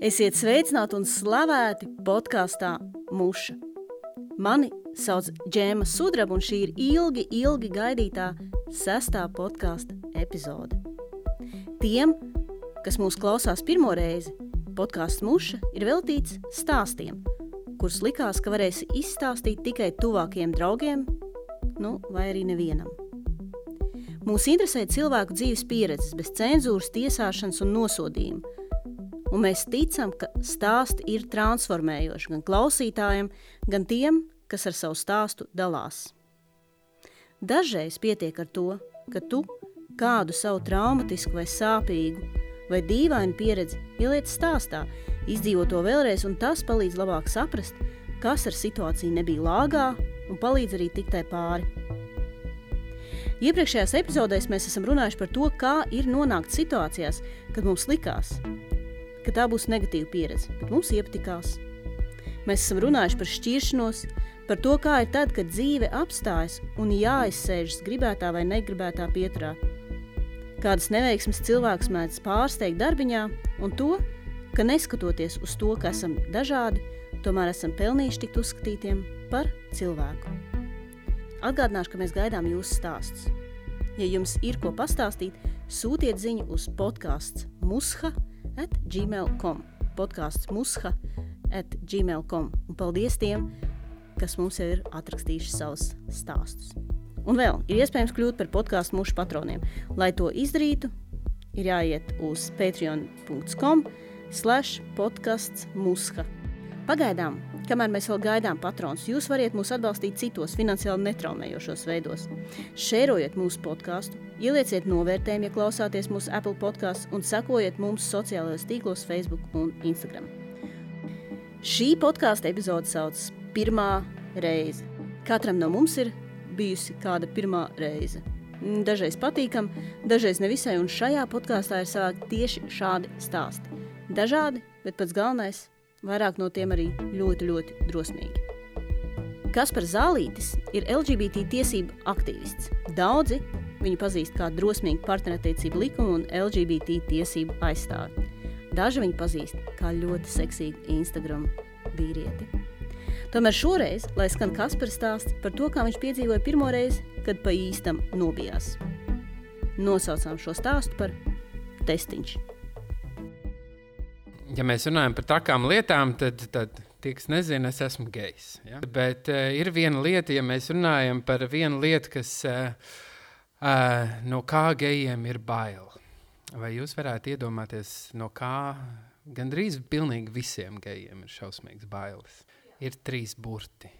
Esiet sveicināti un slavēti podkāstā Muša. Mani sauc Džēma Sudraba, un šī ir ilgi, ilgi gaidītā sestā podkāstu epizode. Tiem, kas mūs klausās pirmo reizi, podkāsts Muša ir veltīts stāstiem, kurus likās, ka varēsi izstāstīt tikai tuvākiem draugiem, nu, vai arī nevienam. Mūs interesē cilvēku dzīves pieredzes bez cenzūras, tiesāšanas un nosodījuma un mēs ticam, ka stāsti ir transformējoši gan klausītājiem, gan tiem, kas ar savu stāstu dalās. Dažreiz pietiek ar to, ka tu kādu savu traumatisku vai sāpīgu vai dīvainu pieredzi ieliec stāstā, izdzīvo to vēlreiz, un tas palīdz labāk saprast, kas ar situāciju nebija lāgā un palīdz arī tikt tai pāri. Iepriekšējās epizodēs mēs esam runājuši par to, kā ir nonākt situācijās, kad mums likās, ka tā būs negatīva pieredze, bet mums iepatikās. Mēs esam runājuši par šķiršanos, par to, kā ir tad, kad dzīve apstājas un jāizsēžas gribētā vai negribētā pieturā. Kādas neveiksmes cilvēks mēdz pārsteigt darbiņā un to, ka neskatoties uz to, ka esam dažādi, tomēr esam pelnījuši tikt uzskatītiem par cilvēku. Atgādināšu, ka mēs gaidām jūsu stāstus. Ja jums ir ko pastāstīt, sūtiet ziņu uz podkāsts Musha – at gmail.com, podkāsts musha at gmail.com. Un paldies tiem, kas mums jau ir atrakstījuši savus stāstus. Un vēl ir iespējams kļūt par podkāstu mušu patroniem. Lai to izdarītu, ir jāiet uz patreon.com slash podcasts musha. Pagaidām Kamēr mēs vēl gaidām patronus, jūs varat mūs atbalstīt citos finansiāli netraumējošos veidos. Šērojiet mūsu podkāstu, ielieciet novērtējumu, ja klausāties mūsu Apple podkāstu un sekojiet mums sociālajos tīklos, Facebook un Instagram. Šī podkāstu epizode sauc Pirmā reize. Katram no mums ir bijusi kāda pirmā reize. Dažreiz patīkam, dažreiz nevisai, un šajā podkāstā ir savākti tieši šādi stāsti. Dažādi, bet pats galvenais vairāk no tiem arī ļoti, ļoti drosmīgi. Kaspars Zālītis ir LGBT tiesību aktīvists. Daudzi viņu pazīst kā drosmīgu partnerattiecību likumu un LGBT tiesību aizstāvi. Daži viņu pazīst kā ļoti seksīgu Instagram vīrieti. Tomēr šoreiz, lai skan Kaspars stāsts par to, kā viņš piedzīvoja pirmo reizi, kad pa īstam nobijās. Nosaucām šo stāstu par testiņš ja mēs runājam par trakām lietām, tad, tad tie, kas nezina, es esmu gejs. Ja? Bet uh, ir viena lieta, ja mēs runājam par vienu lietu, kas uh, uh, no kā gejiem ir bail. Vai jūs varētu iedomāties, no kā gandrīz pilnīgi visiem gejiem ir šausmīgs bailes? Ir trīs burti.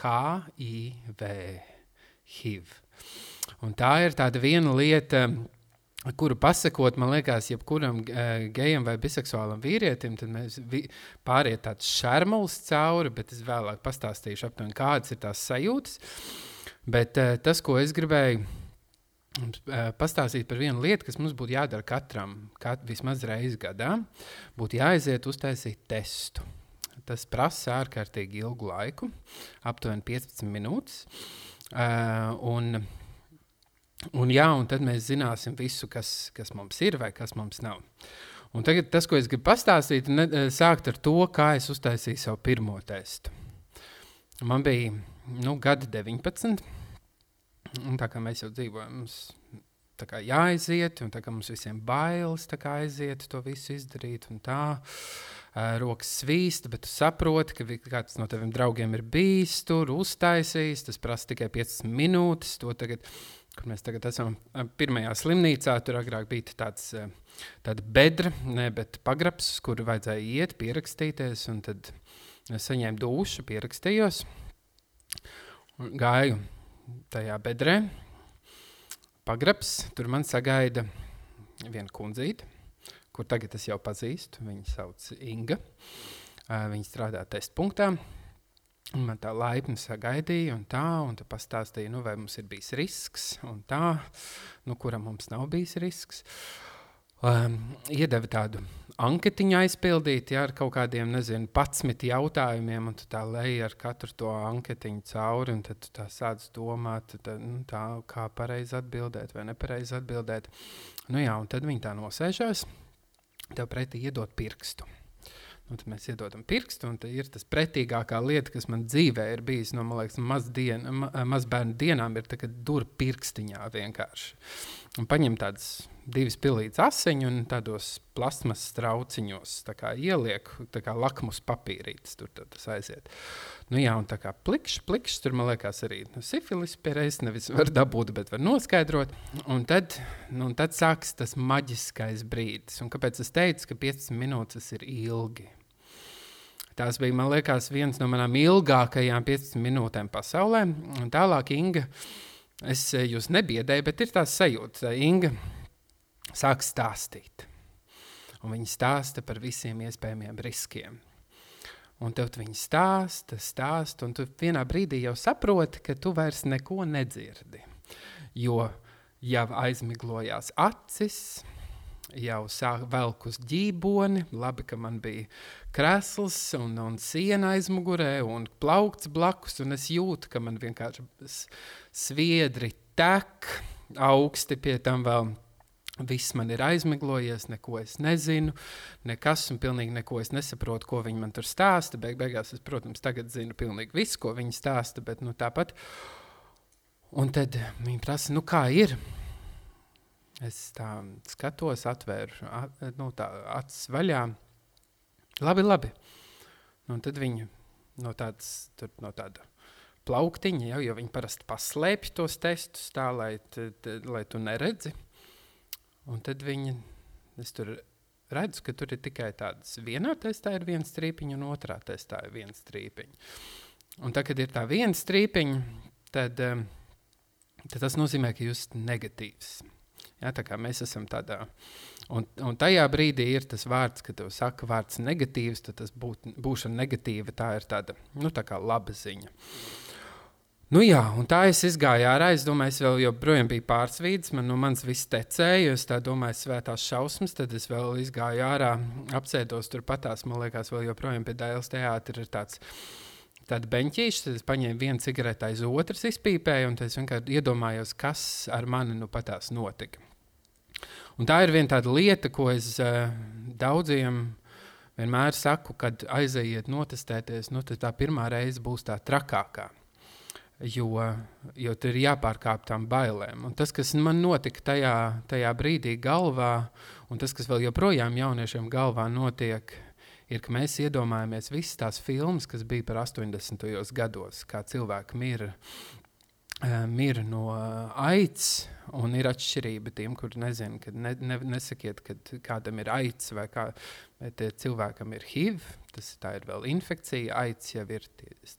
H, I, V, HIV. Un tā ir tāda viena lieta, uh, kuru pasakot, man liekas, jebkuram uh, gejam vai biseksuālam vīrietim, tad mēs vi pāriet tāds šarmulis cauri, bet es vēlāk pastāstīšu aptuveni, kādas ir tās sajūtas. Bet uh, tas, ko es gribēju uh, pastāstīt par vienu lietu, kas mums būtu jādara katram, kat, vismaz reizi gadā, būtu jāaiziet uztaisīt testu. Tas prasa ārkārtīgi ilgu laiku, aptuveni 15 minūtes. Uh, un, Un, jā, un tad mēs zināsim visu, kas, kas mums ir vai kas mums nav. Un tagad tas, ko es gribu pastāstīt, ir eh, sākt ar to, kā es uztaisīju savu pirmo testu. Man bija nu, gadi 19, un tā kā mēs jau dzīvojam, mums kā, jāaiziet, un tā kā mums visiem bailes aiziet to visu izdarīt. Tā, rokas svīst, bet tu saproti, ka kāds no taviem draugiem ir bijis tur, uztaisījis. Tas prasa tikai 5 minūtes. To tagad kur mēs tagad esam pirmajā slimnīcā. Tur agrāk bija tāds bedra, ne, bet pagrabs, kur vajadzēja iet, pierakstīties. Tad es saņēmu dušu, pierakstījos, gāju tajā bedrē. Pagrabs, tur man sagaida viena kundzīte, kur tagad es jau pazīstu. Viņa sauc Inga. Viņa strādā testpunktā. Un man tā laipni sagaidīja, un tā, un tā pastāstīja, nu, vai mums ir bijis risks, un tā, nu, kuram mums nav bijis risks. Um, iedeva tādu anketiņu aizpildīt ja, ar kaut kādiem, nezinu, 11 jautājumiem, un tu tā leji ar katru to anketiņu cauri, un tad tu tā sāc domāt, tā, nu, tā, kā pareizi atbildēt vai nepareizi atbildēt. Nu jā, un tad viņi tā nosēžās, tev pretī iedot pirkstu. Un tad mēs iedodam pirkstu, un tā ir tas pretīgākā lieta, kas man dzīvē ir bijis no nu, mazbērnu ma, maz dienām, ir tā, dur pirkstiņā vienkārši. Un paņem tādas divas pilītas asiņu un tādos plasmas trauciņos tā ieliek, tā kā lakmus papīrītis tur tas aiziet. Nu, jā, un tā kā plikšs, plikšs, tur man liekas arī nu, sifilis pierreiz nevis var dabūt, bet var noskaidrot. Un tad, nu, un tad sāks tas maģiskais brīdis. Un kāpēc es teicu, ka 15 minūtes ir ilgi? Tās bija, man liekas, viens no manām ilgākajām 15 minūtēm pasaulē. Un tālāk Inga. Es eh, jūs nebiedēju, bet ir tāds sajūta, ka Inga sāk stāstīt. Un viņi stāsta par visiem iespējamiem riskiem. Un tev viņi stāsta, stāsta, un tu vienā brīdī jau saproti, ka tu vairs neko nedzirdi. Jo jau aizmiglojās acis, jau sāk velk uz ģīboni. Labi, ka man bija krēsls un, un siena aizmugurē un plaukts blakus, un es jūtu, ka man vienkārši sviedri tek augsti pie tam vēl. Viss man ir aizmiglojies, neko es nezinu, nekas, un pilnīgi neko es nesaprotu, ko viņi man tur stāsta. Beig beigās es, protams, tagad zinu pilnīgi visu, ko viņi stāsta, bet nu, tāpat. Un tad viņi prasa, nu kā ir? Es tā skatos, atvēru at, nu, tā, acis vaļā. Labi, labi. Nu, tad viņi no, tāds, tur, no tāda plauktiņa, jau, jo viņi parasti paslēpj tos testus tā, lai, t, t, lai tu neredzi. Un tad viņi, es tur redzu, ka tur ir tikai tāds, vienā testā ir viens strīpiņš, un otrā testā ir viens strīpiņš. Un tad, kad ir tā viens strīpiņš, tad, tad tas nozīmē, ka jūs esat negatīvs. Ja, tā kā mēs esam tādā, un, un tajā brīdī ir tas vārds, kad tev saka vārds negatīvs, tad tas būt, būšana negatīva, tā ir tāda, nu, tā kā laba ziņa. Nu jā, un tā es gāju ārā. Es domāju, es vēl joprojām biju pārsvīdis. Man no nu, manis viss tecēja. Es tā domāju, svētās šausmas. Tad es vēl gāju ārā, apsēdos tur patās. Man liekas, vēl joprojām pie Dēls teātra ir tāds tāda beņķīša, tad es paņēmu vienu cigareti aiz otras, izpīpēju, un es vienkārši iedomājos, kas ar mani nu patās notika. Un tā ir viena tāda lieta, ko es uh, daudziem vienmēr saku, kad aiziet notestēties, nu, tad tā pirmā reize būs tā trakākā. Jo, jo tur ir jāpārkāp tām bailēm. Un tas, kas man notika tajā, tajā brīdī, galvā, un tas, kas vēl joprojām jauniešiem galvā notiek, ir, ka mēs iedomājamies visas tās filmas, kas bija par 80. gados, kā cilvēki mirra uh, mir no uh, aids. Un ir atšķirība tiem, kuriem nezina, kad ne, ne, nesakiet, kad kādam ir aids vai kā, cilvēkam ir HIV. Tas ir vēl infekcija, aids jau ir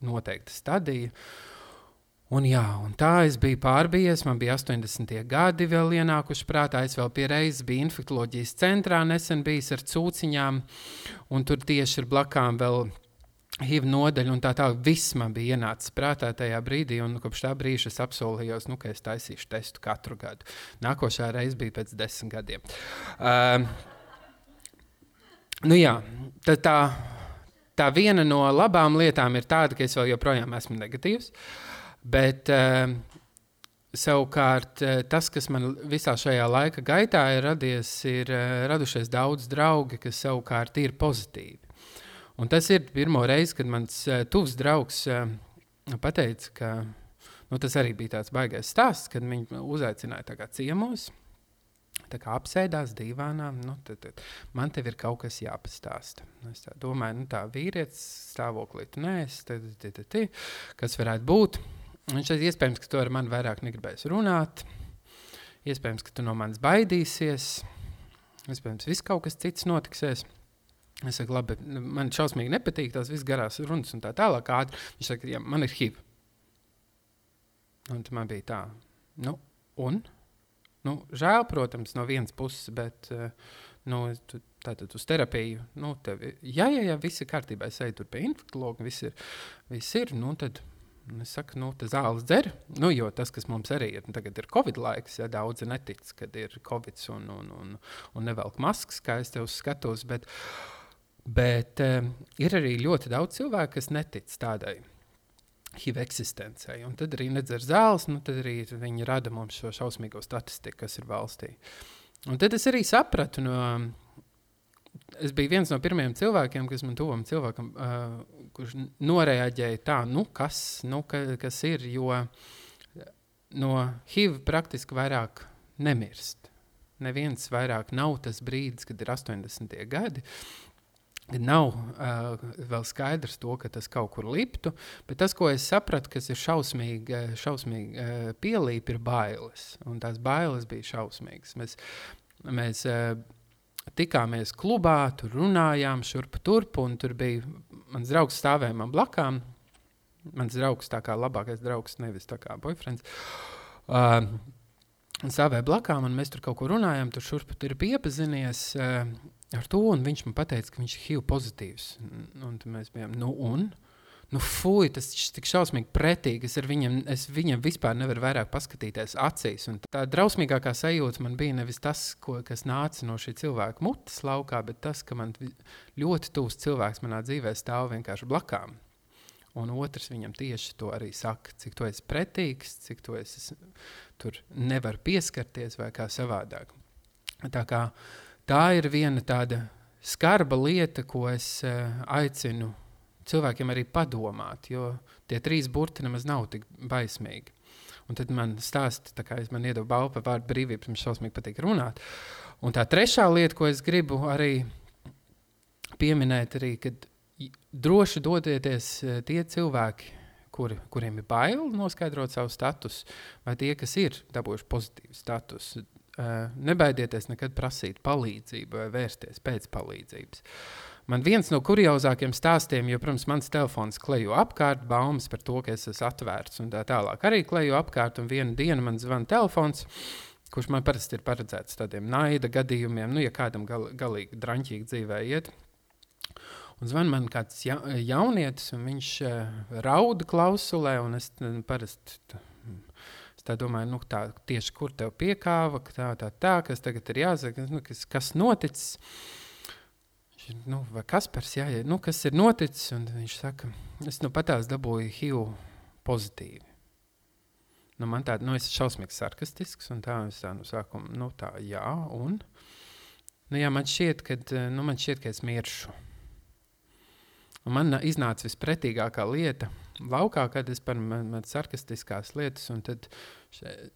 noteikta stadija. Un, jā, un tā es biju pārbijies. Man bija 80. gadi vēl ienākuši prātā. Es vēl pie reizes biju infekcijas centrā, nesen bijis ar cūciņām, un tur tieši ir blakām vēl HIV nodaļa, un tā tālāk. Viss man bija ienācis prātā tajā brīdī, un kopš tā brīža es apsolījos, nu, ka es taisīšu testu katru gadu. Nākošā reize bija pēc desmit gadiem. Uh, nu, jā, tā, tā viena no labām lietām ir tāda, ka es vēl joprojām esmu negatīvs. Bet uh, savukārt uh, tas, kas man visā šajā laika gaitā ir radies, ir uh, radušies daudz draugi, kas savukārt ir pozitīvi. Un tas ir pirmo reizi, kad mans uh, tuvs draugs uh, pateica, ka nu, tas arī bija tāds baisais stāsts, kad viņi uzaicināja ciemos. Tā kā apsēdās divānā, nu, tad, tad man te ir kaut kas jāpastāsta. Es domāju, nu, tā vīrietis stāvoklī, tu neesi, tad, tad, tad, tad, kas varētu būt. Viņš ir iespējams, ka tu ar mani vairāk negribēsi runāt. Iespējams, ka tu no manis baidīsies. Iespējams, viss kaut kas cits notiksies. Es saku, labi, man šausmīgi nepatīk tās visas garās runas un tā tālāk. Ātri. Viņš saka, ja man ir HIV. Un man bija tā, nu, un? Nu, žēl, protams, no vienas puses, bet eh, nu, tātad uz terapiju, nu, tev, ja, ja, ja viss ir kārtībā, es eju tur pie infektuologa, viss ir, viss ir, nu, tad es saku, nu, tas zāles dzer, nu, jo tas, kas mums arī ir, nu, tagad ir Covid laiks, ja daudzi netic, kad ir Covid un, un, un, un nevelk maskas, kā es tev skatos. Bet, bet um, ir arī ļoti daudz cilvēku, kas netic tādai. HIV eksistencei. Un tad arī nedzer zāles, nu, tad arī viņi rada mums šo šausmīgo statistiku, kas ir valstī. Un tad es arī sapratu no es biju viens no pirmajiem cilvēkiem, kas man tuvam cilvēkam, uh, kurš noreaģēja tā, nu, kas, nu, ka, kas ir, jo no HIV praktiski vairāk nemirst. Neviens vairāk nav tas brīdis, kad ir 80. gadi. Nav uh, vēl skaidrs, to, ka tas kaut kur liptu, bet tas, ko es sapratu, kas ir šausmīgi, šausmīgi uh, pielīp, ir bailes. Un tās bailes bija šausmīgas. Mēs, mēs uh, tikāmies klubā, tur runājām, šurp turp, un tur bija mans draugs stāvēja man blakām. Mans draugs, tā kā labākais draugs, nevis tā kā boyfriends. Uh, stāvēja blakām, un mēs tur kaut ko runājām. Tur šurp tur bija iepazinies uh, ar to, un viņš man teica, ka viņš ir HIV pozitīvs. Un, un mēs bijām, nu, un? nu, fuj, tas ir tik šausmīgi pretīgi. Es, viņam, es viņam vispār nevaru vairāk paskatīties acīs. Un tā drausmīgākā sajūta man bija nevis tas, ko, kas nāca no šī cilvēka mutes laukā, bet tas, ka man ļoti tuvs cilvēks manā dzīvē stāv vienkārši blakām. Un otrs viņam tieši to arī saka, cik tu esi pretīgs, cik tu esi tur nevar pieskarties vai kā savādāk. Tā, kā, tā ir viena tāda skarba lieta, ko es uh, aicinu cilvēkiem arī padomāt, jo tie trīs burti nemaz nav tik baismīgi. Un tad man stāsta, tā kā es man iedodu balvu par vārdu brīvību, pirms šausmīgi patīk runāt. Un tā trešā lieta, ko es gribu arī pieminēt, arī, kad droši dodieties eh, tie cilvēki, kuri, kuriem ir bail noskaidrot savu statusu, vai tie, kas ir dabūjuši pozitīvu statusu. Eh, nebaidieties nekad prasīt palīdzību vai vērsties pēc palīdzības. Man viens no kuriozākiem stāstiem, jo, protams, mans telefons klejo apkārt, baumas par to, ka es esmu atvērts un tā tālāk. Arī klejo apkārt, un vienu dienu man zvana telefons, kurš man parasti ir paredzēts tādiem naida gadījumiem, nu, ja kādam gal, galīgi draņķīgi dzīvē iet. Un zvan man kāds ja, jaunietis, un viņš uh, rauda klausulē, un es parasti. Es tā domāju, nu, tā, tieši kur tev piekāva, tā, tā, tā, kas tagad ir jāsaka, nu, kas, kas noticis. Nu, kas, pers, jā, nu, kas ir noticis? Un viņš saka, es nu patās dabūju HIV pozitīvi. Nu, man tāda, nu, es esmu šausmīgi sarkastisks, un tā es tā no sākuma, nu, tā, jā, un, nu, jā, man šķiet, ka, nu, man šķiet, ka es miršu. Un man iznāca vispretīgākā lieta laukā, kad es par man, man sarkastiskās lietas, un tad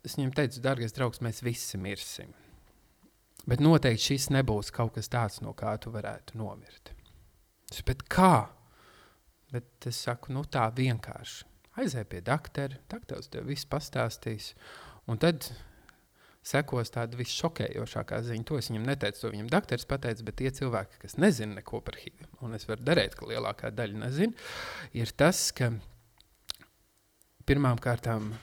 es viņam teicu, dārgais draugs, mēs visi mirsim. Bet noteikti šis nebūs kaut kas tāds, no kā tu varētu nomirt. Es, bet kā? Bet es saku, nu tā vienkārši. Aizej pie doktora, doktors tev viss pastāstīs. Un tad sekos tāda visšokējošākā ziņa. To es viņam neteicu, to viņam doktors pateica, bet tie cilvēki, kas nezina neko par HIV, un es varu darīt, ka lielākā daļa nezina, ir tas, ka pirmām kārtām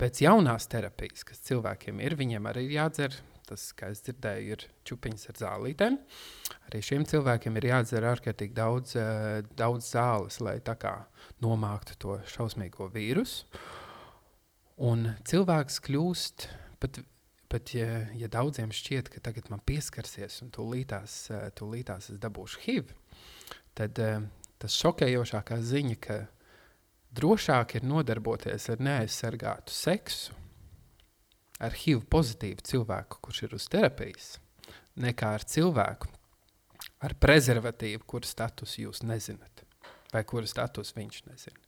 pēc jaunās terapijas, kas cilvēkiem ir, viņiem arī ir jādzer Tas, kā es dzirdēju, ir čūpiņas ar zālītēm. Arī šiem cilvēkiem ir jādzer ārkārtīgi daudz, uh, daudz zāles, lai nomāktu to šausmīgo vīrusu. Un cilvēks kļūst pat. Pat, ja, ja daudziem šķiet, ka tagad man pieskarsies un tūlītās, uh, tūlītās es dabūšu HIV, tad uh, tas šokējošākā ziņa, ka drošāk ir nodarboties ar neaizsargātu seksu ar HIV pozitīvu cilvēku, kurš ir uz terapijas, nekā ar cilvēku ar prezervatīvu, kuru status jūs nezināt, vai kuru status viņš nezina.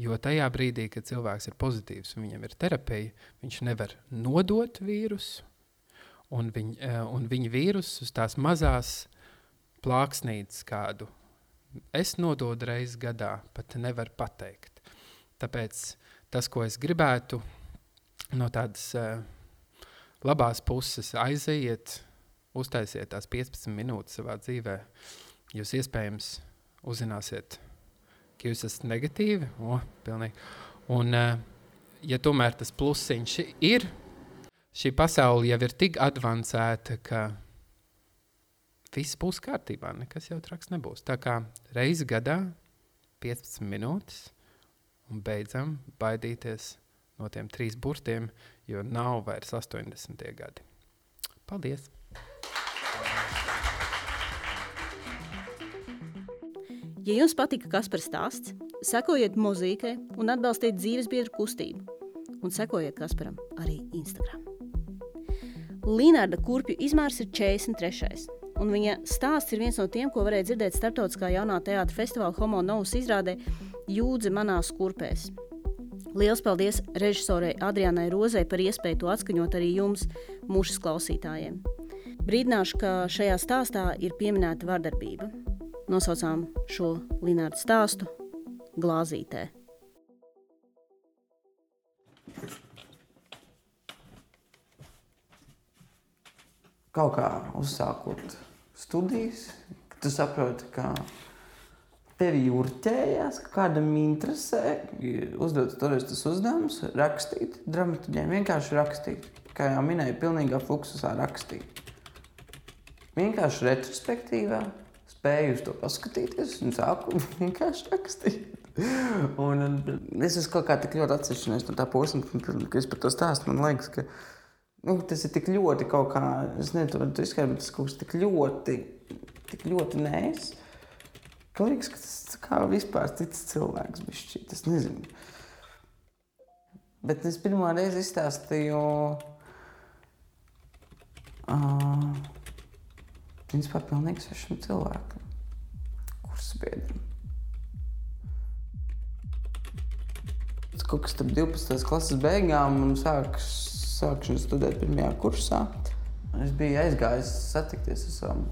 Jo tajā brīdī, kad cilvēks ir pozitīvs un viņam ir terapija, viņš nevar nodot vīrusu, un, viņ, eh, un viņa vīrusu uz tās mazās plāksnītes kādu es nododu reizes gadā, pat nevar pateikt. Tāpēc tas, ko es gribētu no tādas uh, labās puses aiziet, uztaisiet tās 15 minūtes savā dzīvē. Jūs iespējams uzzināsiet, ka jūs esat negatīvi. O, pilnīgi. Un, uh, ja tomēr tas plusiņš ir, šī pasaule jau ir tik avansēta, ka viss būs kārtībā, nekas jau traks nebūs. Tā kā reizi gadā 15 minūtes un beidzam baidīties no tiem trīs burtiem, jo nav vairs 80. gadi. Paldies! Ja jums patika Kaspars stāsts, sekojiet mūzikai un atbalstiet dzīves biedru kustību. Un sekojiet Kasparam arī Instagram. Līnārda kurpju izmērs ir 43. Un viņa stāsts ir viens no tiem, ko varēja dzirdēt starptautiskā jaunā teātra festivāla Homo Novus izrādē Jūdze manās kurpēs. Lielas paldies režisorei Adrianai Rozei par iespēju to atskaņot arī jums, mūsu klausītājiem. Brīdināšu, ka šajā stāstā ir pieminēta vardarbība. Nosaucām šo Linnārdu stāstu glāzītē. Kaut kā uzsākot studijas, tu saproti, ka tevi jūrķējās, ka kādam interesē, uzdot toreiz tas uzdevums, rakstīt, dramaturģiem vienkārši rakstīt. Kā jau minēju, pilnīgā fluxusā rakstīt. Vienkārši retrospektīvā spēju uz to paskatīties un sāku vienkārši rakstīt. Un, un es esmu kaut kā tik ļoti atsevišķinājies no tā posma, kad es par to stāstu. Man liekas, ka nu, tas ir tik ļoti kaut kā, es nezinu, tas kaut kas tik ļoti, tik ļoti nēs. Ka liekas, ka tas kā vispār cits cilvēks bišķi, tas nezinu. Bet es pirmo reizi izstāstīju uh, principā pilnīgi svešam cilvēkam, kursus biedram. kaut kas starp 12. klases beigām un sāks, sākšanu studēt pirmajā kursā. Es biju aizgājis satikties ar savām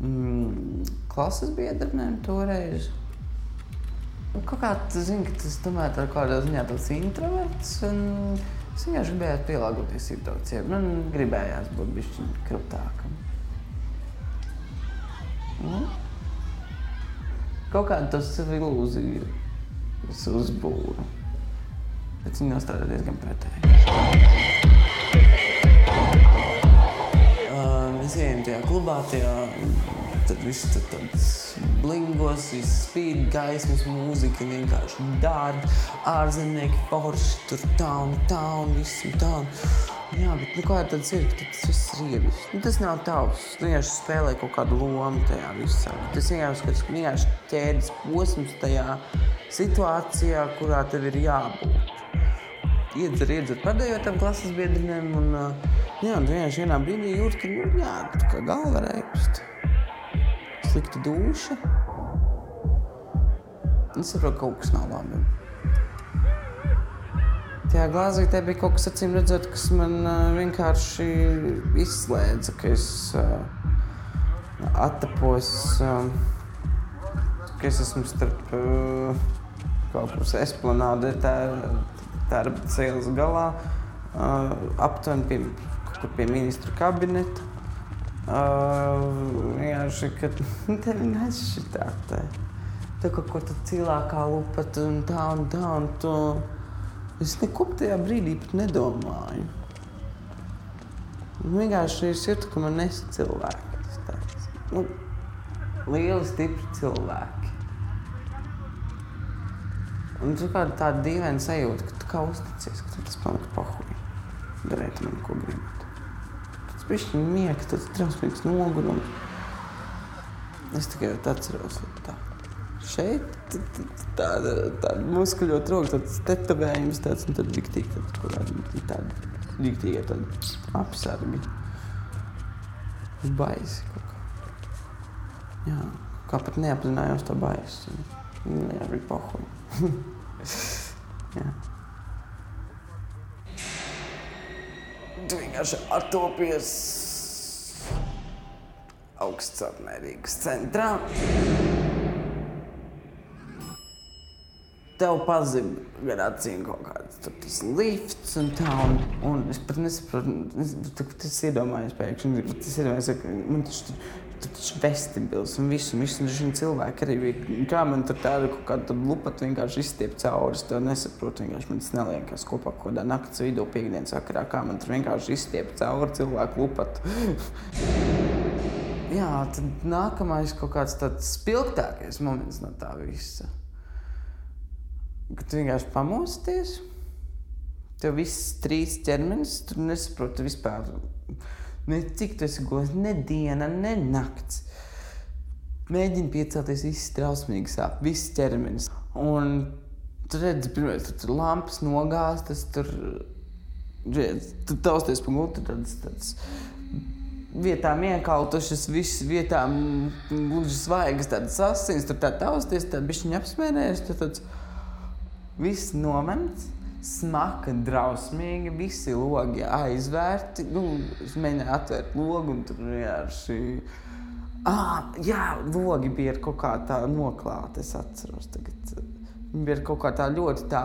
mm, klases biedriem toreiz. Un kaut kā tas zina, ka tas tomēr ir kādā ziņā tāds introverts. Es vienkārši gribēju pielāgoties situācijai. Man gribējās būt bišķiņ kruptākam. Nu? Kaut kādu tas sev ilūziju es uzbūru. Bet viņi nostrādā diezgan pretēji. Uh, mēs ejam tajā klubā, tajā, tad viss tad tāds blingos, viss spīd, gaismas, mūzika, vienkārši dārgi, ārzemnieki, forši, tur tā un tā un viss un tā. Jā, bet nu, kā tāds ir, tas viss ir ievis. Nu, tas nav tavs. Tu vienkārši spēlē kaut kādu lomu tajā visā. Tas vienkārši, vienkārši ķēdes posms tajā situācijā, kurā tev ir jābūt iedzer, iedzer pēdējo tam klases biedriem. Un, jā, un vienkārši vienā brīdī jūt, ka, nu, jā, kā galva reipst. Slikta duša. Es saprotu, ka kaut kas nav labi. Tajā glāzītē bija kaut kas, acīm redzot, kas man vienkārši izslēdza, ka es attapos, ka es esmu starp kaut kur esplanāde, tā darba cēlas galā, aptuveni pie, pie ministru kabineta. Vienkārši, ka tevi nešķitā te. Tu kaut ko tu cilvēkā lupat un tā un tā un tu. Es neko tajā brīdī pat nedomāju. Vienkārši es jūtu, ka man nesa cilvēki. Nu, lieli, stipri cilvēki. Un tu kā tāda dīvaina sajūta, ka tu kā uzticies, ka tu tas palika pahuļi. Darēt man, ko gribat. Tas bišķi mieka, tas drausmīgs nogurums. Es tikai atceros, tā. Šeit tāda, tāda muskuļota roka, tāds tetovējums, tāds, un tad riktīgi, tad, kur tāda, riktīgi, tāda apsargi. Baisi kaut kā. Jā, kā pat neapzinājos to baisi. Jā, bija pahuļi. Jā. Tu vienkārši attopies augstsapmērīgas centrā. Tev pazina gar acīm kaut kāds tas lifts un tā. Un, un es pat nesaprotu, tas iedomājos pēkšņi. Tas iedomājos, ka man tas Tur taču vestibils un viss, un viss, un šī cilvēka arī bija. Kā man tur tāda kaut kāda lupata vienkārši izstiep cauri, es to nesaprotu. Vienkārši man tas neliekas kopā kaut kādā naktas vidū, piekdienas vakarā, kā man tur vienkārši izstiep cauri cilvēku lupatu. Jā, tad nākamais kaut kāds tāds spilgtākais moments no tā visa. Ka tu vienkārši pamosties. Tev viss trīs ķermenis, tu nesaproti vispār, ne cik tu esi gulējis, ne diena, ne nakts. Mēģini piecelties, viss trausmīgi sāp, viss ķermenis. Un tu redzi, pirmais, tur, tur lampas nogāztas, tur, redz, tu tausties pa gultu, tāds, tāds vietām iekautušas, visas vietām gluži svaigas, tādas asins, tur tā tausties, tā bišķiņa apsmērējas, tur tāds viss nomens smaka, drausmīga. Visi logi aizvērti. Nu, es mēģināju atvērt logu un tur vienkārši. Ah, jā, logi bija kaut kā tā noklāta. Es atceros, tagad viņi bija kaut kā tā ļoti tā.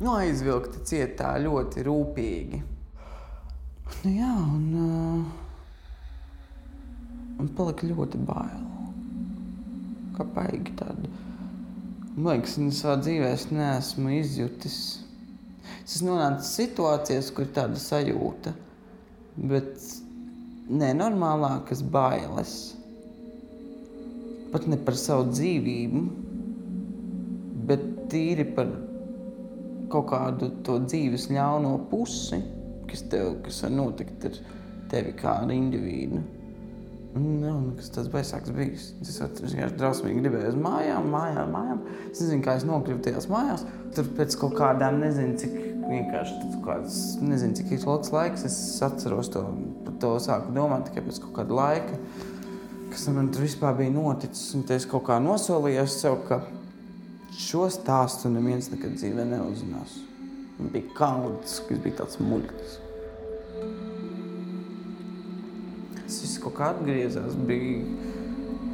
Nu, aizvilkti cietā ļoti rūpīgi. Nu, jā, un, uh, un palika ļoti bail. Kā baigi tāda Man liekas, es savā dzīvē es neesmu izjutis. Es esmu nonācis situācijās, kur ir tāda sajūta, bet nenormālākas bailes. Pat ne par savu dzīvību, bet tīri par kaut kādu to dzīves ļauno pusi, kas tev kas var notikt ar tevi kā ar individu. Nav nekas tāds baisāks bijis. Es vienkārši drausmīgi gribēju uz mājām, mājām, mājām. Es nezinu, kā es nokļuvu tajās mājās. Tur pēc kaut kādām, nezinu, cik vienkārši kāds, nezinu, cik ilgs laiks es atceros to, to sāku domāt tikai pēc kaut kāda laika. Kas man tur vispār bija noticis, un es kaut kā nosolījos sev, ka šo stāstu neviens nekad dzīvē neuzzinās. Man bija kauns, kas bija tāds muļķis. Tas viss kaut kā atgriezās. Bija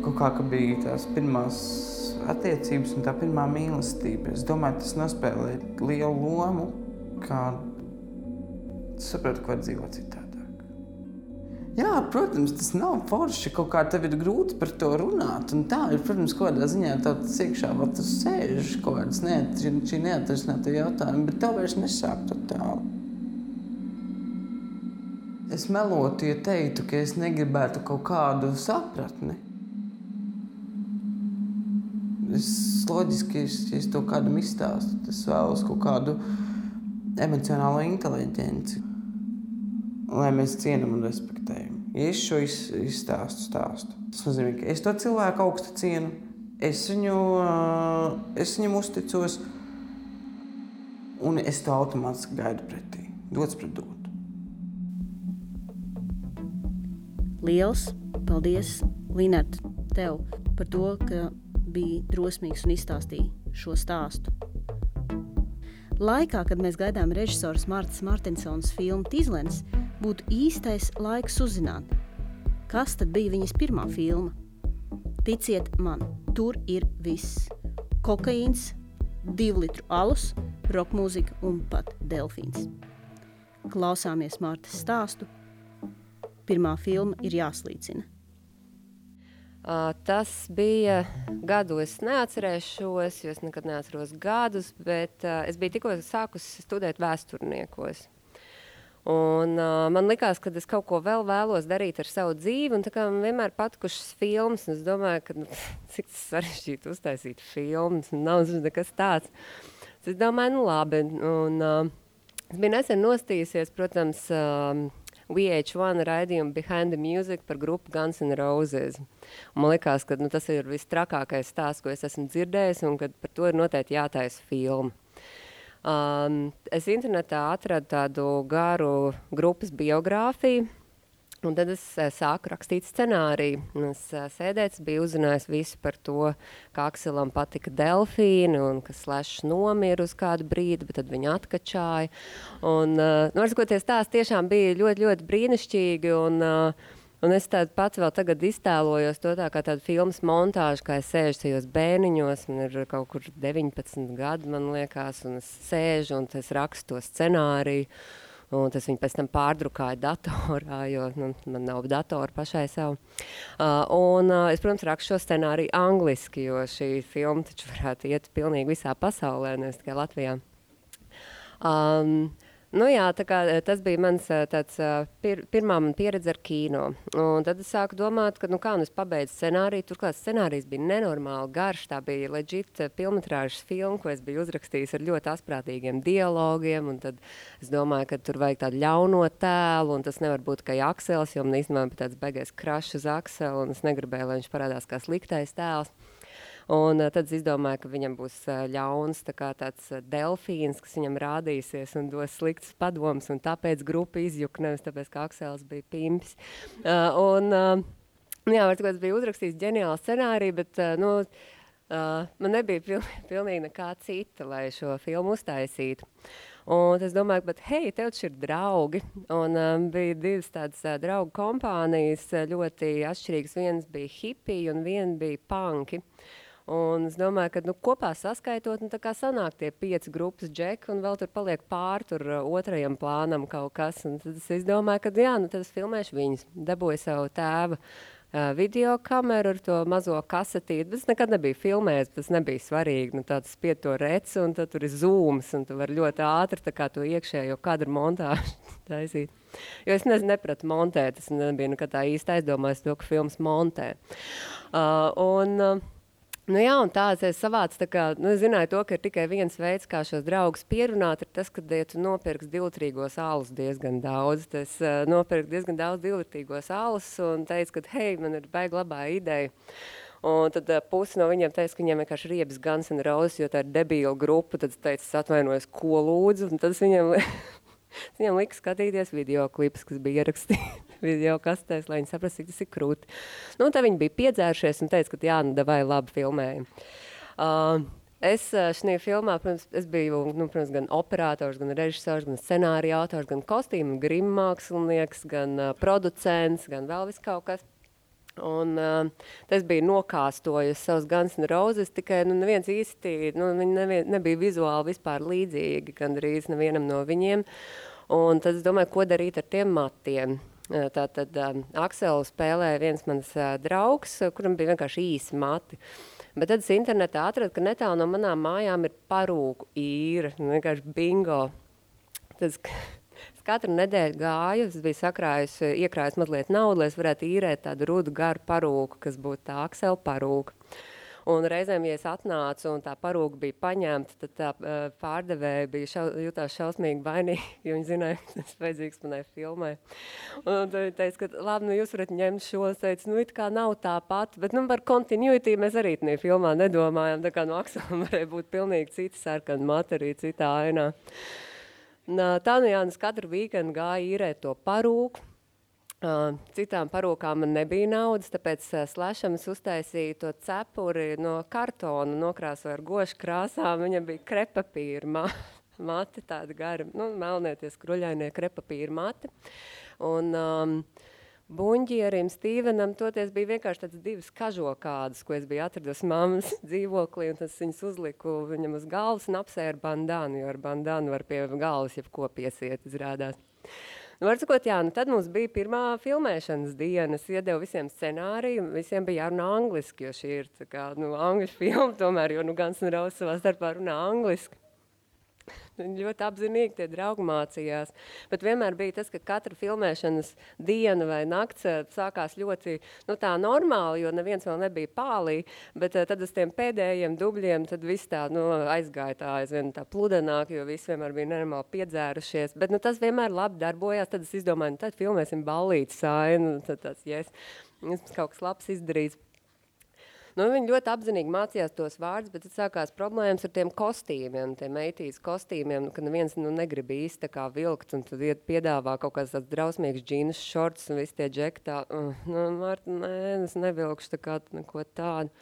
kaut kā, ka bija tās pirmās attiecības un tā pirmā mīlestība. Es domāju, tas nospēlē lielu lomu, kā sapratu, ka var dzīvot citādāk. Jā, protams, tas nav forši. Kaut kā tev ir grūti par to runāt. Un tā ir, protams, kaut kādā ziņā tāds iekšā, vai tu sēž kaut kādas neatrisināta jautājuma, bet tev vairs nesāk to tālu. Es melotu, ja teiktu, ka es negribētu kaut kādu sapratni. Es loģiski, ja es to kādam izstāstu, tas vēlos kaut kādu emocionālo inteligenci, lai mēs cienām un respektējam. Ja es šo izstāstu, stāstu, tas nozīmē, ka es to cilvēku augstu cienu, es, viņu, es viņam uzticos, un es to automātiski gaidu pretī, dots pret dotu. Liels paldies, Linēt, tev par to, ka biji drosmīgs un izstāstīji šo stāstu. Laikā, kad mēs gaidām režisors Mārtas Martinsons filmu Tīzlens, būtu īstais laiks uzzināt, kas tad bija viņas pirmā filma. Ticiet man, tur ir viss. Kokaīns, divu litru alus, roka mūzika un pat delfīns. Klausāmies Mārtas stāstu pirmā filma ir jāslīcina? Tas bija gadu, es neatcerēšos, jo es nekad neatceros gadus, bet uh, es biju tikko sākusi studēt vēsturniekos. Un, uh, man likās, ka es kaut ko vēl vēlos darīt ar savu dzīvi, un man vienmēr patikušas filmas. Es domāju, ka nu, cik sarežģīti uztaisīt filmas, nav nekas tāds. Es domāju, nu labi. Un, uh, es biju nesen nostījusies, protams, uh, VH1 raidījumu Behind the Music par grupu Guns N' Roses. Un man liekas, ka nu, tas ir vistrakākais stāsts, ko es esmu dzirdējis, un ka par to ir noteikti jātaisa filma. Um, es internetā atradu tādu garu grupas biogrāfiju, Un tad es uh, sāku rakstīt scenāriju. Es uh, sēdēju, biju uzzinājis visu par to, kā Akselam patika delfīni un ka Slēšs nomira uz kādu brīdi, bet tad viņa atkačāja. Un, uh, nu, varskoties, tās tiešām bija ļoti, ļoti brīnišķīgi. Un, uh, Un es tādu pats vēl tagad iztēlojos to tā kā tādu filmas montāžu, kā es sēžu tajos bērniņos, man ir kaut kur 19 gadi, man liekas, un es sēžu un es rakstu to scenāriju. Un tas viņa pēc tam pārdrukāja datorā, jo nu, man nav datora pašai sev. Uh, un uh, es, protams, rakstu šo scenāriju angliski, jo šī filma taču varētu iet pilnīgi visā pasaulē, nevis tikai Latvijā. Um, Nu, jā, kā, eh, tas bija mans eh, tāds, eh, pir, pirmā pieredze ar kino. Un tad es sāku domāt, ka, nu, kā nu es pabeidzu scenāriju. Turklāt scenārijs bija nenormāli garš. Tā bija leģita filmas filma, ko es biju uzrakstījis ar ļoti asprātīgiem dialogiem. Tad es domāju, ka tur vajag tādu ļauno tēlu, un tas nevar būt tikai Aksels, jo man īstenībā bija tāds beigais krašs uz Aksela, un es negribēju, lai viņš parādās kā sliktais tēls. Un uh, tad es izdomāju, ka viņam būs uh, ļauns tā tāds uh, delfīns, kas viņam rādīsies un dos sliktus padomus. Tāpēc grupa izjuka nevis tāpēc, ka Aksels bija pimps. Uh, un, uh, jā, var teikt, bija uzrakstījis ģeniālu scenāriju, bet uh, nu, uh, man nebija piln, pilnīgi nekā cita, lai šo filmu uztaisītu. Un es domāju, ka, hei, tev taču ir draugi. Un um, bija divas tādas uh, draugu kompānijas, ļoti atšķirīgas. Viens bija hipija un viena bija punki. Uh, Un es domāju, ka nu, kopā saskaitot, nu, sanāk tie pieci grupas džeki, un vēl tur paliek pāri tur uh, otrajam plānam kaut kas. Un tad es domāju, ka jā, nu, tad es filmēšu viņus. Dabūju savu tēvu uh, video kameru ar to mazo kasetīti. Tas nekad nebija filmēts, tas nebija svarīgi. Nu, tāds spied to reci, un tur ir zūms, un tu vari ļoti ātri to iekšējo kadru montāžu taisīt. Jo es nezinu, nepratu montēt, es nebiju nekad tā īsti aizdomājis to, ka filmas montē. Uh, un, uh, Nu jā, un tāds es savācu, tā kā, nu, es zināju to, ka ir tikai viens veids, kā šos draugus pierunāt, ir tas, kad ja tu nopirks divlitrīgos alus diezgan daudz. Es uh, nopirku diezgan daudz divlitrīgos alus un teicu, ka, hei, man ir baigi labā ideja. Un tad uh, pusi no viņiem teica, ka viņiem vienkārši riebas Guns N' Roses, jo tā ir debīla grupa. Tad es teicu, es atvainojos, ko lūdzu. Un tad es viņiem, viņiem lika skatīties video klipus, kas bija ierakstīti video kastēs, lai viņi saprastu, cik tas ir krūti. Nu, tad viņi bija piedzērušies un teica, ka jā, nu, vai labi filmējam. Uh, Es uh, šajā filmā, protams, es biju nu, protams, gan operators, gan režisors, gan scenārija autors, gan kostīmu grimu mākslinieks, gan uh, producents, gan vēl vis kaut kas. Un, uh, tas bija nokāstojis savus Guns N' Roses, tikai nu, neviens īsti nu, nevien, nebija vizuāli vispār līdzīgi gandrīz nevienam no viņiem. Un tad es domāju, ko darīt ar tiem matiem. Tātad um, Akselu spēlēja viens mans uh, draugs, kuram bija vienkārši īsi mati. Bet tad es internetā atradu, ka netālu no manām mājām ir parūku īra, nu, vienkārši bingo. Es katru nedēļu gāju, es biju sakrājis, iekrājis mazliet naudu, lai es varētu īrēt tādu rudu garu parūku, kas būtu tā Aksela parūka. Un reizēm, ja es atnācu un tā parūka bija paņemta, tad tā uh, pārdevēja bija šau, jutās šausmīgi vainīgi, jo viņi zināja, ka tas vajadzīgs manai filmai. Un tad viņi teica, ka labi, nu jūs varat ņemt šo, es teicu, nu it kā nav tāpat, bet nu par continuity mēs arī tajā filmā nedomājam, tā kā no Akselam varēja būt pilnīgi cita sarkana materija, citā ainā. Tā nu Jānis katru weekendu gāja īrēt to parūku, citām parūkām man nebija naudas, tāpēc uh, slēšam es uztaisīju to cepuri no kartona, nokrāsoju ar gošu krāsām. Viņam bija krepapīra ma mati, tāda gara, nu, melnieties kruļainie krepapīra mati. Un, um, Buņģierim, Stīvenam, toties bija vienkārši tāds divas kažokādas, ko es biju atradus mammas dzīvoklī, un tas viņas uzliku viņam uz galvas un apsēja ar bandānu, jo ar bandānu var pie galvas jebko piesiet, izrādās. Nu, sakot, jā, nu tad mums bija pirmā filmēšanas diena. Es iedevu visiem scenāriju, visiem bija jārunā angliski, jo šī ir kā, nu, angļu filma tomēr, jo nu, Gans un Raus savā starpā runā angliski. Ļoti apzinīgi tie draugi mācījās. Bet vienmēr bija tas, ka katra filmēšanas diena vai nakts eh, sākās ļoti nu, normāli, jo neviens vēl nebija pālī. Bet eh, tad uz tiem pēdējiem dubļiem viss tā nu, aizgāja tā aizvien tā pludenāk, jo visi vienmēr bija nenormāli piedzērušies. Bet nu, tas vienmēr labi darbojās. Tad es izdomāju, nu, tad filmēsim ballīti sainu. Tad tas, yes, kaut kas labs izdarīts. Nu, viņi ļoti apzinīgi mācījās tos vārdus, bet tad sākās problēmas ar tiem kostīmiem, tiem meitītes kostīmiem, ka neviens nu, negrib īsti tā kā vilkt, un tad iet piedāvā kaut kāds tāds drausmīgs džīnas šorts un visi tie džeki tā, uh, nu, Marta, nē, es nevilkšu tā kā neko tādu.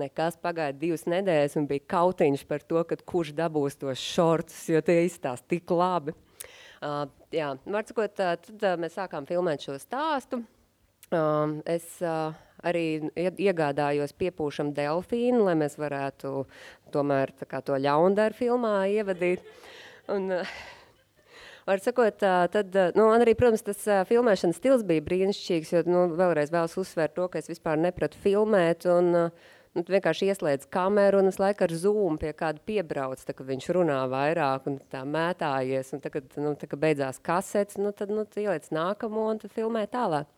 Nekas pagāja divas nedēļas un bija kautiņš par to, kurš dabūs tos šortus, jo tie izstās tik labi. Uh, jā, var sakot, uh, tad uh, mēs sākām filmēt šo stāstu. Uh, es uh, arī iegādājos piepūšam delfīnu, lai mēs varētu tomēr kā, to ļaundaru filmā ievadīt. Un, Var sakot, tad, nu, arī, protams, tas filmēšanas stils bija brīnišķīgs, jo, nu, vēlreiz vēlas uzsvērt to, ka es vispār nepratu filmēt, un, Nu, vienkārši ieslēdz kameru un es laiku ar zoom pie kāda piebrauc, tā, kad viņš runā vairāk un tā mētājies. Un tā, kad, nu, tā, kad beidzās kasets, nu, tad nu, ieliec nākamo un tad filmē tālāk.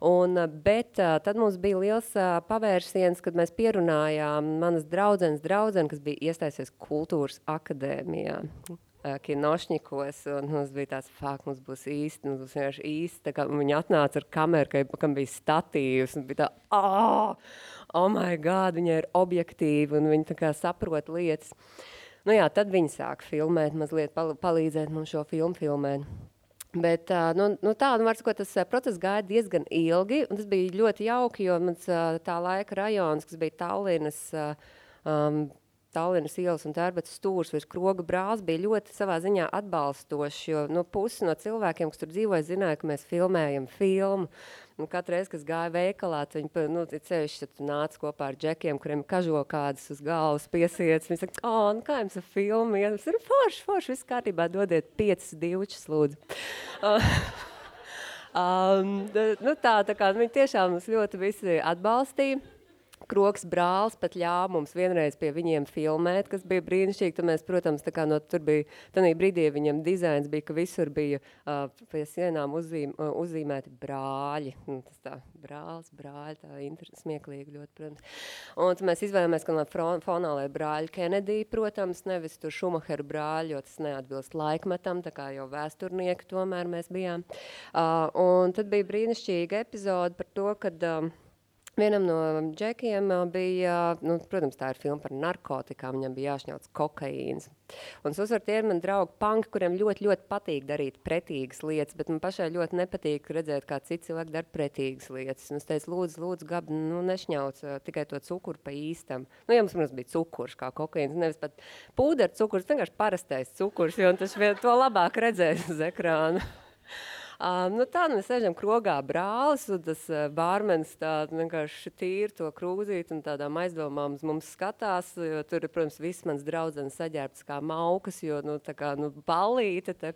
Un, bet tad mums bija liels pavērsiens, kad mēs pierunājām manas draudzenes draudzeni, kas bija iestājusies kultūras akadēmijā. Kinošņikos, un mums bija tāds fakt, mums būs īsti, mums būs vienkārši īsti, tā kā viņi atnāca ar kameru, kam bija statīvs, un bija tā, āā! oh, my God, viņa ir objektīva un viņa tā kā saprot lietas. Nu jā, tad viņi sāk filmēt, mazliet pal palīdzēt mums šo filmu filmēt. Bet nu, nu tā, nu, sakot, tas process gāja diezgan ilgi, un tas bija ļoti jauki, jo mans tā laika rajons, kas bija Tallinas um, Tallinas ielas un tērbetas stūrs virs kroga brāzes bija ļoti savā ziņā atbalstošs, jo nu, pusi no cilvēkiem, kas tur dzīvoja, zināja, ka mēs filmējam filmu. Un katru reizi, kad gāja veikalā, viņi nu, ceļš, nāca kopā ar džekiem, kuriem kažo kādas uz galvas piesiets. Viņi saka, oh, nu, kā jums ir filma? Ja, ir forši, forši, viss kārtībā, dodiet piecas divčas, lūdzu. Um, nu, tā, tā kā viņi tiešām mums ļoti visi atbalstīja. Kroks brālis pat ļāva mums vienreiz pie viņiem filmēt, kas bija brīnišķīgi. Tad mēs, protams, tā kā no tur bija, tādā brīdī viņam dizains bija, ka visur bija uh, pie sienām uzzīm, uh, uzzīmēti brāļi. Un nu, tas tā, brālis, brāļi, tā interesanti, smieklīgi ļoti, protams. Un mēs izvēlējāmies, ka no fonā lai brāļi Kennedy, protams, nevis tur Šumacheru brāļi, jo tas neatbilst laikmetam, tā kā jau vēsturnieki tomēr mēs bijām. Uh, un tad bija brīnišķīga epizode par to, kad... Uh, Vienam no džekiem bija, nu, protams, tā ir filma par narkotikām. Viņam bija jāšņauc kokaīns. Un uzsveru, tie ir mani draugi panki, kuriem ļoti, ļoti patīk darīt pretīgas lietas, bet man pašai ļoti nepatīk redzēt, kā citi cilvēki dara pretīgas lietas. Un es teicu, lūdzu, lūdzu gab, nu, nešņauc uh, tikai to cukuru pa īstam. Nu, ja mums, mums bija cukurs kā kokaīns, nevis pat pūderu cukurs, vienkārši parastais cukurs, jo tas vien to labāk redzēs uz ekrāna. Uh, nu, tā mēs sēžam krogā brālis, un tas bārmenis tādu vienkārši tīri to krūzīt un tādām aizdomām uz mums skatās, jo tur protams, viss mans draudzenes saģērbts kā maukas, jo, nu, tā kā, nu, ballīte, tā,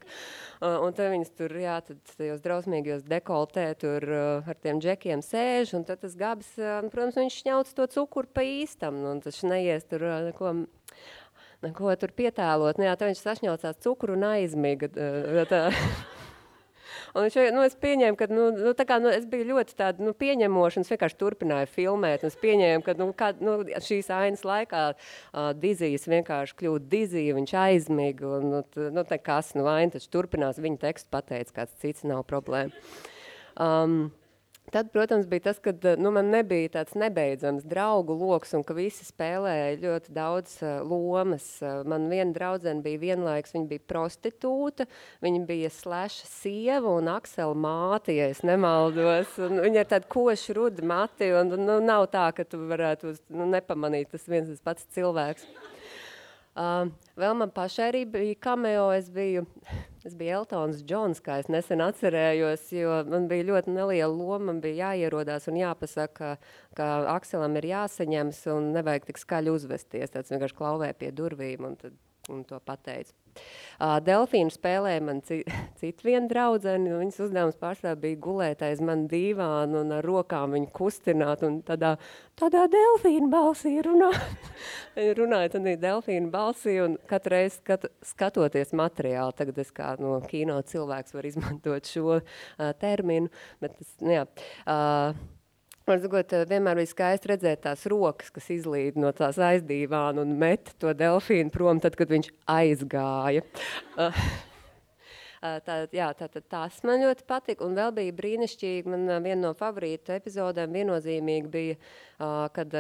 un tad viņas tur, jā, tad tajos drausmīgajos dekoltē tur ar tiem džekiem sēž, un tad tas gabs, nu, protams, viņš šņauc to cukuru pa īstam, nu, un tas neies tur neko neko tur pietēlot. Nu, jā, viņš sašņaucās cukuru un aizmiga. Tā, Un viņš, nu, es pieņēmu, ka nu, nu, kā, nu, es biju ļoti tāda, nu, pieņemoša, un es vienkārši turpināju filmēt. Es pieņēmu, ka nu, kā, nu, šīs ainas laikā uh, Dizijas vienkārši kļūst Dizija, viņš aizmiga. Un, nu, t, nu, kas, nu, aina taču turpinās, viņa tekstu pateica, kāds cits nav problēma. Um, Tad, protams, bija tas, ka nu, man nebija tāds nebeidzams draugu lokus, un ka visi spēlēja ļoti daudz uh, lomas. Man viena draudzene bija vienlaiks, viņa bija prostitūta, viņa bija sleša sieva un aksela māte, ja es nemaldos. Un viņa ir tāda koša rudi mati, un nu, nav tā, ka tu varētu nu, nepamanīt tas viens tas pats cilvēks. Uh, vēl man pašai arī bija cameo, es biju, es biju Eltons Džons, kā es nesen atcerējos, jo man bija ļoti neliela loma, man bija jāierodās un jāpasaka, ka Akselam ir jāsaņems un nevajag tik skaļi uzvesties, tāds vienkārši klauvē pie durvīm un, tad, un to pateicu. Uh, Delfīnu spēlēja man ci, citu vienu draudzeni, un viņas uzdevums pārstāv bija gulēt aiz man dīvānu un ar rokām viņu kustināt, un tādā, tādā delfīnu balsī runāt. Viņa runāja tādā delfīnu balsī, un katru reizi skat, skatoties materiālu, tagad es kā no kino cilvēks var izmantot šo uh, terminu, bet tas, nu jā, uh, Man sakot, vienmēr bija skaisti redzēt tās rokas, kas izlīd no tās aizdīvāna un met to delfīnu prom, tad, kad viņš aizgāja. Uh, uh, tā, jā, tā, tā, tās man ļoti patika. Un vēl bija brīnišķīgi, man uh, viena no favorīta epizodēm viennozīmīgi bija, kad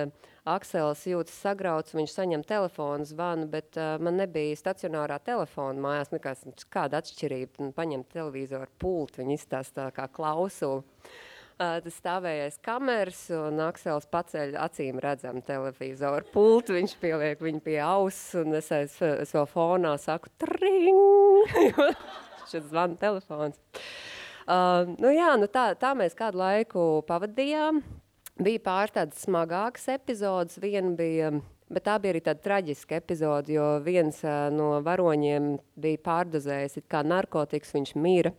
Aksels jūtas sagrauts, viņš saņem telefonu zvanu, bet man nebija stacionārā telefona mājās, nekās kāda atšķirība, paņemt televizoru pultu, viņi izstāstā kā klausulu. Tas stāvējais kameras, un Aksels paceļ acīm redzam televizoru pultu, viņš pieliek viņu pie auss, un es, es, es vēl fonā saku tring, šis zvana telefons. Uh, nu jā, nu tā, tā mēs kādu laiku pavadījām. Bija pāris tādas smagākas epizodes. Viena bija Bet tā bija arī tāda traģiska epizode, jo viens uh, no varoņiem bija pārdozējis narkotikas, viņš mira.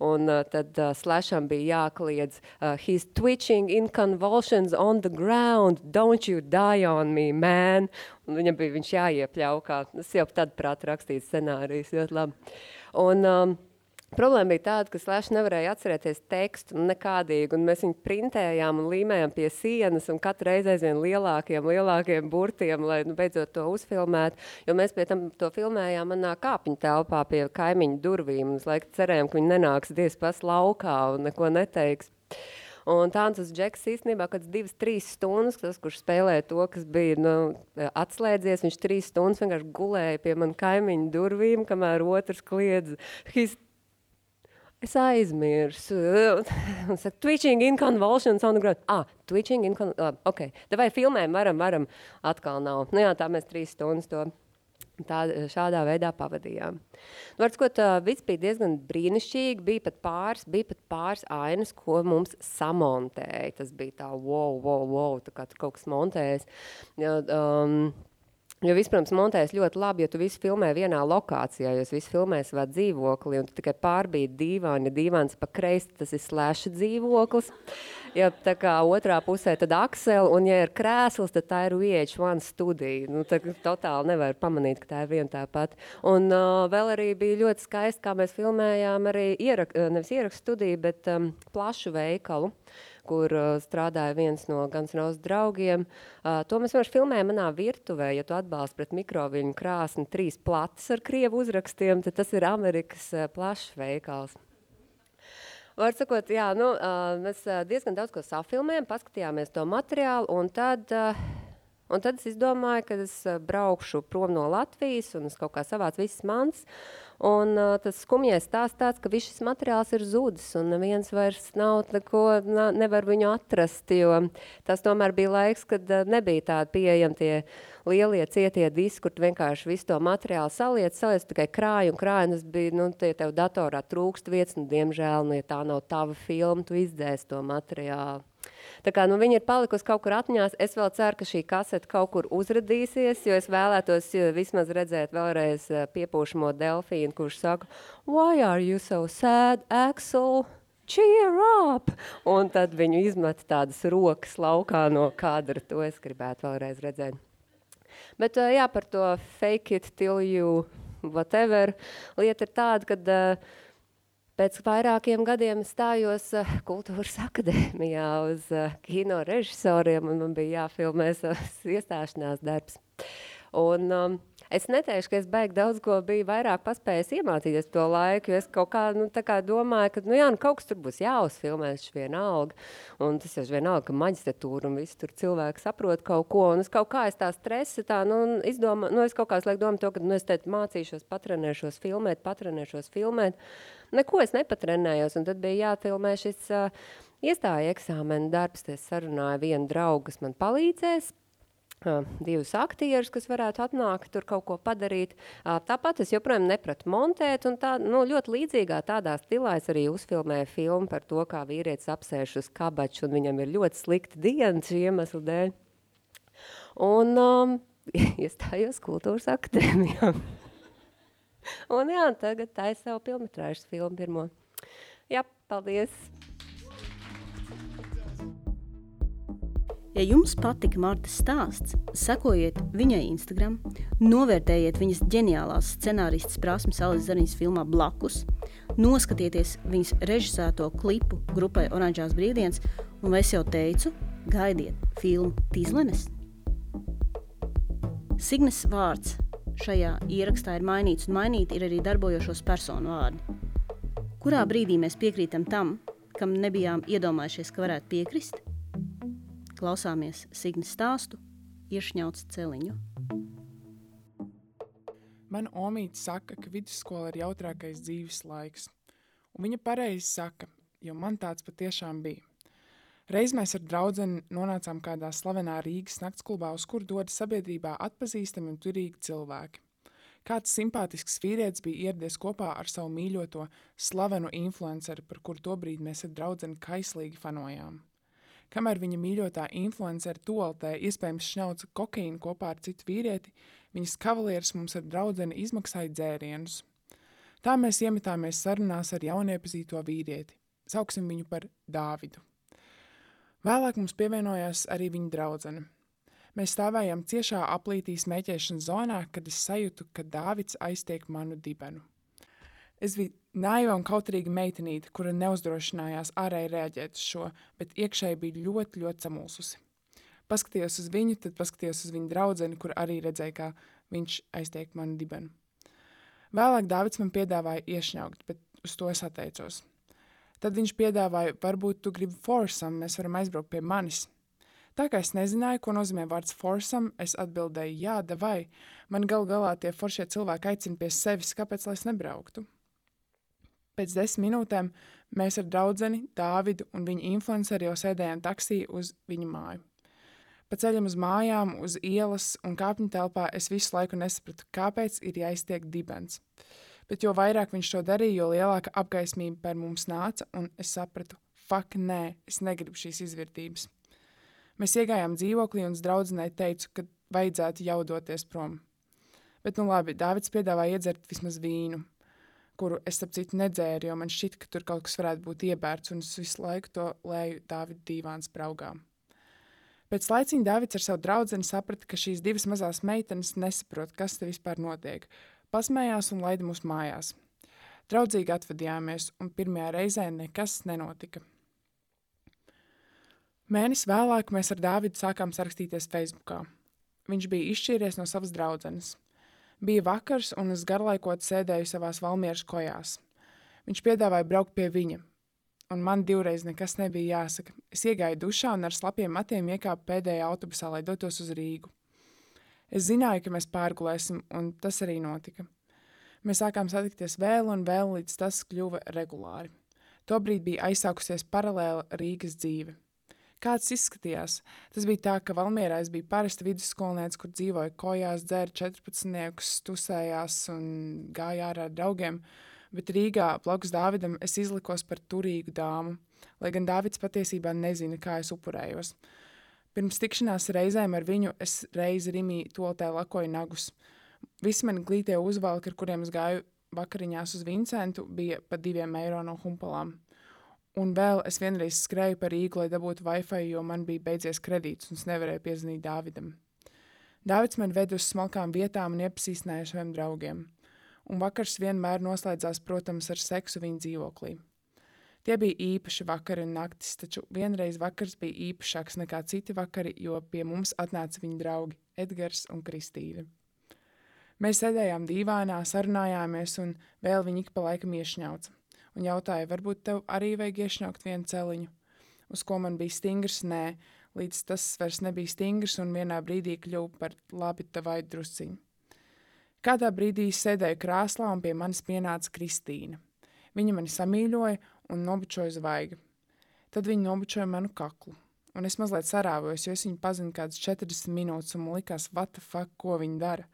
Un uh, tad uh, Slasham bija jākliedz, uh, he's twitching in convulsions on the ground, don't you die on me, man. Un viņam bija viņš jāiepļauj, kā tas jau tad prāt rakstīts scenārijs, ļoti labi. Un, um, Problēma bija tāda, ka Slash nevarēja atcerēties tekstu nekādīgi, un mēs viņu printējām un līmējām pie sienas, un katru reizi aizvien lielākiem, lielākiem burtiem, lai nu, beidzot to uzfilmētu, jo mēs pie tam to filmējām manā kāpiņu telpā pie kaimiņu durvīm, un es laikam cerējām, ka viņi nenāks diez pas laukā un neko neteiks. Un tāds džeks īstenībā kaut kāds divas, trīs stundas, tas, kurš spēlēja to, kas bija nu, atslēdzies, viņš trīs stundas vienkārši gulēja pie man kaimiņu durvīm, kamēr otrs kliedz. He's Es aizmirsu. Un saka, twitching in convulsions on the ground. Ah, twitching in convulsions. Uh, ok, tad vai filmēm varam, varam. Atkal nav. Nu jā, tā mēs trīs stundas to tā, šādā veidā pavadījām. Nu, var sakot, uh, viss bija diezgan brīnišķīgi. Bija pat pāris, bija pat pāris ainas, ko mums samontēja. Tas bija tā, wow, wow, wow, tā kā kaut kas montējas. Ja, um, Jo viss, protams, montējas ļoti labi, ja tu visu filmē vienā lokācijā, jo viss filmē savā dzīvoklī, un tu tikai pārbīdi dīvāni, ja dīvāns pa kreisi, tas ir slēša dzīvoklis. Ja tā kā otrā pusē tad Aksel, un ja ir krēsls, tad tā ir VH1 studija. Nu, tā totāli nevar pamanīt, ka tā ir viena tā pati. Un uh, vēl arī bija ļoti skaisti, kā mēs filmējām arī ierak, nevis ierakstu studiju, bet um, plašu veikalu kur uh, strādāja viens no Roses draugiem. Uh, to mēs vienkārši filmējam manā virtuvē. Ja tu atbalsti pret mikroviļņu krāsni trīs plates ar krievu uzrakstiem, tad tas ir Amerikas uh, plašs veikals. Var sakot, jā, nu, uh, mēs uh, diezgan daudz ko safilmējam, paskatījāmies to materiālu, un tad, uh, un tad es izdomāju, ka es uh, braukšu prom no Latvijas, un es kaut kā savāc visas mans, Un uh, tas skumjais stāsts tāds, ka viss šis materiāls ir zudis un neviens vairs nav neko, nevar viņu atrast, jo tas tomēr bija laiks, kad uh, nebija tādi pieejami tie lielie cietie diski, kur vienkārši visu to materiālu saliec, saliec tikai krāju un krāju, un tas bija, nu, tie tev datorā trūkst vietas, nu, diemžēl, nu, ja tā nav tava filma, tu izdzēs to materiālu. Tā kā, nu, viņa ir palikusi kaut kur atmiņās. Es vēl ceru, ka šī kasete kaut kur uzradīsies, jo es vēlētos vismaz redzēt vēlreiz eh, piepūšamo delfīnu, kurš saka, why are you so sad, Axel? Cheer up! Un tad viņu izmet tādas rokas laukā no kadra. To es gribētu vēlreiz redzēt. Bet eh, jā, par to fake it till you whatever. Lieta ir tāda, ka uh, Pēc vairākiem gadiem stājos uh, Kultūras akadēmijā uz uh, kino režisoriem, un man bija jāfilmē savs iestāšanās darbs. Un, um, es neteikšu, ka es beig daudz ko biju vairāk paspējis iemācīties to laiku, jo es kaut kā, nu, tā kā domāju, ka, nu jā, nu, kaut kas tur būs jāuzfilmē, tas vienalga. Un tas jau vienalga, ka maģistratūra un viss tur cilvēki saprot kaut ko. Un es kaut kā es tā stresa, tā, nu, izdomā, nu, es kaut kā es lieku domāt to, ka, nu, es te mācīšos, patrenēšos filmēt, patrenēšos filmēt. Neko es nepatrenējos, un tad bija jāfilmē šis uh, iestāja eksāmena darbs. Es sarunāju vienu draugu, kas man palīdzēs, divus aktierus, kas varētu atnākt, tur kaut ko padarīt. Tāpat es joprojām nepratu montēt, un tā, nu, ļoti līdzīgā tādā stilā es arī uzfilmēju filmu par to, kā vīrietis apsēž uz kabaču, un viņam ir ļoti slikta diena šī iemesla dēļ. Un um, iestājos kultūras akadēmijā. Un jā, tagad tā ir savu filmetrāžas filmu pirmo. Jā, paldies! Ja jums patika Martas stāsts, sekojiet viņai Instagram, novērtējiet viņas ģeniālās scenāristas prasmes Alis Zariņas filmā Blakus, noskatieties viņas režisēto klipu grupai Oranžās brīvdienas, un es jau teicu, gaidiet filmu Tīzlenes. Signes vārds šajā ierakstā ir mainīts, un mainīti ir arī darbojošos personu vārdi. Kurā brīdī mēs piekrītam tam, kam nebijām iedomājušies, ka varētu piekrist? Klausāmies Signas stāstu, iešņauts celiņu. Mana omīte saka, ka vidusskola ir jautrākais dzīves laiks. Un viņa pareizi saka, jo man tāds patiešām bija. Reiz mēs ar draugu nonācām kādā slavenā Rīgas naktsklubā, uz kuru dodas sabiedrībā atpazīstami un turīgi cilvēki. Kāds simpātisks vīrietis bija ieradies kopā ar savu mīļoto, slavenu influenceri, par kuru tobrīd mēs ar draugu kaislīgi fanojām. Kamēr viņa mīļotā influencera toaletē iespējams šņauca kokaīnu kopā ar citu vīrieti, viņas kavalieris mums ar draudzeni izmaksāja dzērienus. Tā mēs iemetāmies sarunās ar jauniepazīto vīrieti. Sauksim viņu par Dāvidu. Vēlāk mums pievienojās arī viņa draudzene. Mēs stāvējām ciešā aplītī smēķēšanas zonā, kad es sajūtu, ka Dāvids aiztiek manu dibenu. Es biju naiva un kautrīga meitenīte, kura neuzdrošinājās ārēji reaģēt uz šo, bet iekšēji bija ļoti, ļoti samulsusi. Paskatījos uz viņu, tad paskatījos uz viņa draugu, kur arī redzēja, kā viņš aiztiek manu dibenu. Vēlāk Dārvids man piedāvāja iešņaukt, bet uz to es atteicos. Tad viņš piedāvāja, varbūt tu gribi forsam, mēs varam aizbraukt pie manis. Tā kā es nezināju, ko nozīmē vārds forsam, es atbildēju, jā, vai. Man gal galā tie foršie cilvēki aicina pie sevis, kāpēc lai es nebrauktu. Pēc desmit minūtēm mēs ar draugu Dāvidu un viņa influenceri jau sēdējām taksī uz viņu māju. Pa ceļam uz mājām, uz ielas un kāpņu telpā es visu laiku nesapratu, kāpēc ir jāiztiek dibens. Bet jo vairāk viņš to darīja, jo lielāka apgaismība par mums nāca, un es sapratu, fuck, nē, es negribu šīs izvērtības. Mēs iegājām dzīvoklī, un es draudzenei teicu, ka vajadzētu jau doties prom. Bet, nu labi, Dāvids piedāvāja iedzert vismaz vīnu kuru es ap citu nedzēru, jo man šķita, ka tur kaut kas varētu būt iebērts, un es visu laiku to lēju Dāvida divāns braugā. Pēc laiciņa Dārvids ar savu draugu saprata, ka šīs divas mazās meitenes nesaprot, kas te vispār notiek. Pasmējās un laida mūs mājās. Draudzīgi atvadījāmies, un pirmajā reizē nekas nenotika. Mēnesi vēlāk mēs ar Dāvidu sākām sarakstīties Facebook. Viņš bija izšķīries no savas draudzenes. Bija vakars, un es garlaikot sēdēju savās valmieras kojās. Viņš piedāvāja braukt pie viņa, un man divreiz nekas nebija jāsaka. Es iegāju dušā un ar slapjiem matiem iekāpu pēdējā autobusā, lai dotos uz Rīgu. Es zināju, ka mēs pārgulēsim, un tas arī notika. Mēs sākām satikties vēl un vēl, līdz tas kļuva regulāri. Tobrīd bija aizsākusies paralēla Rīgas dzīve. Kāds izskatījās? Tas bija tā, ka Valmierā es biju parasta vidusskolniece, kur dzīvoja kojās, dzēra 14, tusējās un gāja ārā ar draugiem. Bet Rīgā, blakus Dāvidam, es izlikos par turīgu dāmu, lai gan Dāvids patiesībā nezina, kā es upurējos. Pirms tikšanās reizēm ar viņu es reizi Rimī toltē lakoju nagus. Visi mani glītie uzvalki, ar kuriem es gāju vakariņās uz Vincentu, bija pa diviem eiro no humpalām. Un vēl es vienreiz skrēju par Rīgu, lai dabūtu Wi-Fi, jo man bija beidzies kredīts un es nevarēju piezvanīt Dāvidam. Dāvids man veda uz smalkām vietām un iepazīstināja ar saviem draugiem. Un vakars vienmēr noslēdzās, protams, ar seksu viņa dzīvoklī. Tie bija īpaši vakari un naktis, taču vienreiz vakars bija īpašāks nekā citi vakari, jo pie mums atnāca viņa draugi Edgars un Kristīna. Mēs sēdējām dīvānā, sarunājāmies, un vēl viņi ik pa laikam iešņauca un jautāja, varbūt tev arī vajag iešņaukt vienu celiņu. Uz ko man bija stingrs, nē, līdz tas vairs nebija stingrs un vienā brīdī kļuva par labi tavai drusciņu. Kādā brīdī sēdēju krāslā un pie manis pienāca Kristīna. Viņa mani samīļoja un nobučoja zvaigzni. Tad viņa nobučoja manu kaklu. Un es mazliet sarāvojos, jo es viņu pazinu kādas 40 minūtes, un man likās, what the fuck, ko viņa dara.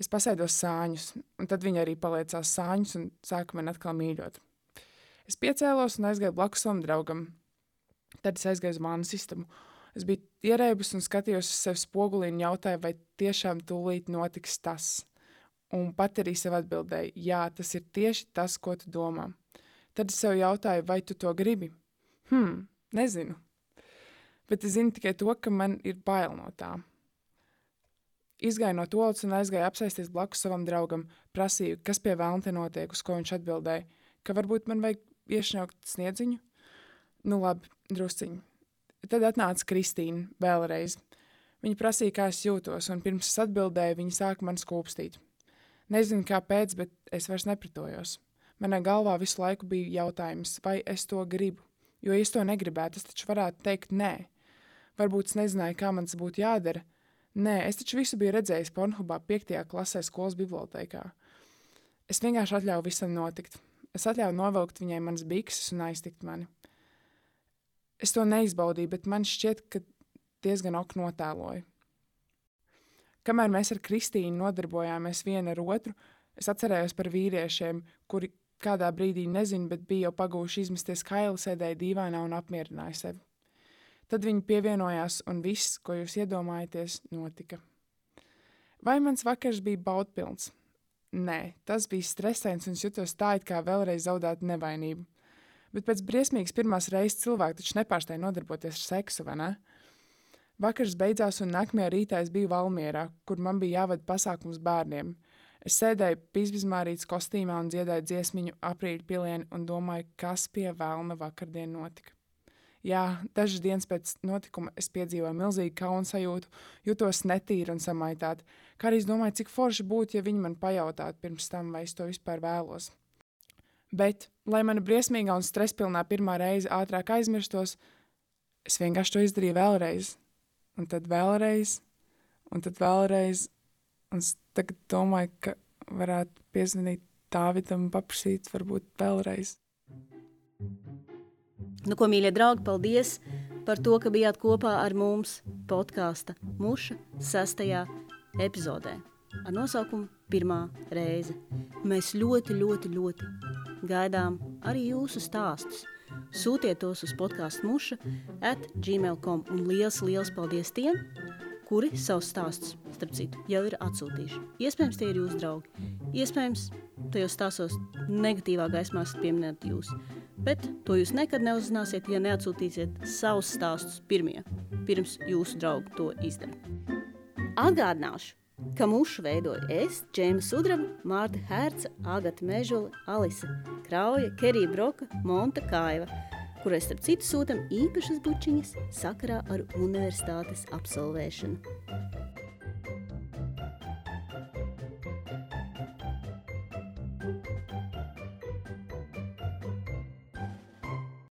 Es pasēdos sāņus, un tad viņa arī paliecās sāņus un sāka man atkal mīļot. Es piecēlos un aizgāju blakus savam draugam. Tad es aizgāju uz mānu istabu. Es biju ierēbus un skatījos uz sevi spogulī un jautāju, vai tiešām tūlīt notiks tas. Un pat arī sev atbildēju, jā, tas ir tieši tas, ko tu domā. Tad es sev jautāju, vai tu to gribi? Hmm, nezinu. Bet es zinu tikai to, ka man ir bail no tā. Izgāju no toaletes un aizgāju apsēsties blakus savam draugam. Prasīju, kas pie vēlna te notiek, uz ko viņš atbildēja, ka varbūt man vajag iešņaukt sniedziņu. Nu, labi, drusciņi. Tad atnāca Kristīna vēlreiz. Viņa prasīja, kā es jūtos, un pirms es atbildēju, viņa sāka man skūpstīt. Nezinu, kāpēc, bet es vairs nepratojos. Manā galvā visu laiku bija jautājums, vai es to gribu. Jo, ja es to negribētu, es taču varētu teikt nē. Varbūt es nezināju, kā man tas būtu jādara. Nē, es taču visu biju redzējis Pornhubā 5. klasē skolas bibliotekā. Es vienkārši atļauju visam notikt. Es atļauju novilkt viņai manas bikses un aiztikt mani. Es to neizbaudīju, bet man šķiet, ka diezgan ok notēloju. Kamēr mēs ar Kristīnu nodarbojāmies viena ar otru, es atcerējos par vīriešiem, kuri kādā brīdī nezinu, bet bija jau pagūši izmesties kaili, sēdēja dīvainā un apmierināja sevi. Tad viņi pievienojās, un viss, ko jūs iedomājaties, notika. Vai mans vakars bija baudpilns? Nē, tas bija stresains un jutos tā, it kā vēlreiz zaudētu nevainību. Bet pēc briesmīgas pirmās reizes cilvēki taču nepārstāja nodarboties ar seksu, vai ne? Vakars beidzās, un nākamajā rītā es biju Valmierā, kur man bija jāvada pasākums bērniem. Es sēdēju pizbizmārītas kostīmā un dziedāju dziesmiņu aprīļa pilieni un domāju, kas pie vēlna vakardien notika. Jā, dažas dienas pēc notikuma es piedzīvoju milzīgu kaunu sajūtu, jutos netīri un samaitāti, kā arī es domāju, cik forši būtu, ja viņi man pajautātu pirms tam, vai es to vispār vēlos. Bet, lai mana briesmīgā un stresspilnā pirmā reize ātrāk aizmirstos, es vienkārši to izdarīju vēlreiz, un tad vēlreiz, un tad vēlreiz, un es tagad domāju, ka varētu piezvanīt Dāvidam un paprasīt varbūt vēlreiz. Nu, ko, mīļie draugi, paldies par to, ka bijāt kopā ar mums podkāsta Muša sastajā epizodē ar nosaukumu Pirmā reize. Mēs ļoti, ļoti, ļoti gaidām arī jūsu stāstus. Sūtiet tos uz podkāstu muša at gmail.com un liels, liels paldies tiem, kuri savus stāstus, starp citu, jau ir atsūtījuši. Iespējams, tie ir jūsu draugi. Iespējams, tajos stāstos negatīvā gaismā esat pieminēti jūs. Bet to jūs nekad neuzzināsiet, ja neatsūtīsiet savus stāstus pirmie, pirms jūsu draugi to izdara. Atgādināšu, ka mušu veidoja es, Džēma Sudraba, Mārta Herca, Agata Mežola, Alisa Krauja, Kerija Broka, Monta Kaiva – kurai starp citu sūtam īpašas bučiņas sakarā ar universitātes absolvēšanu.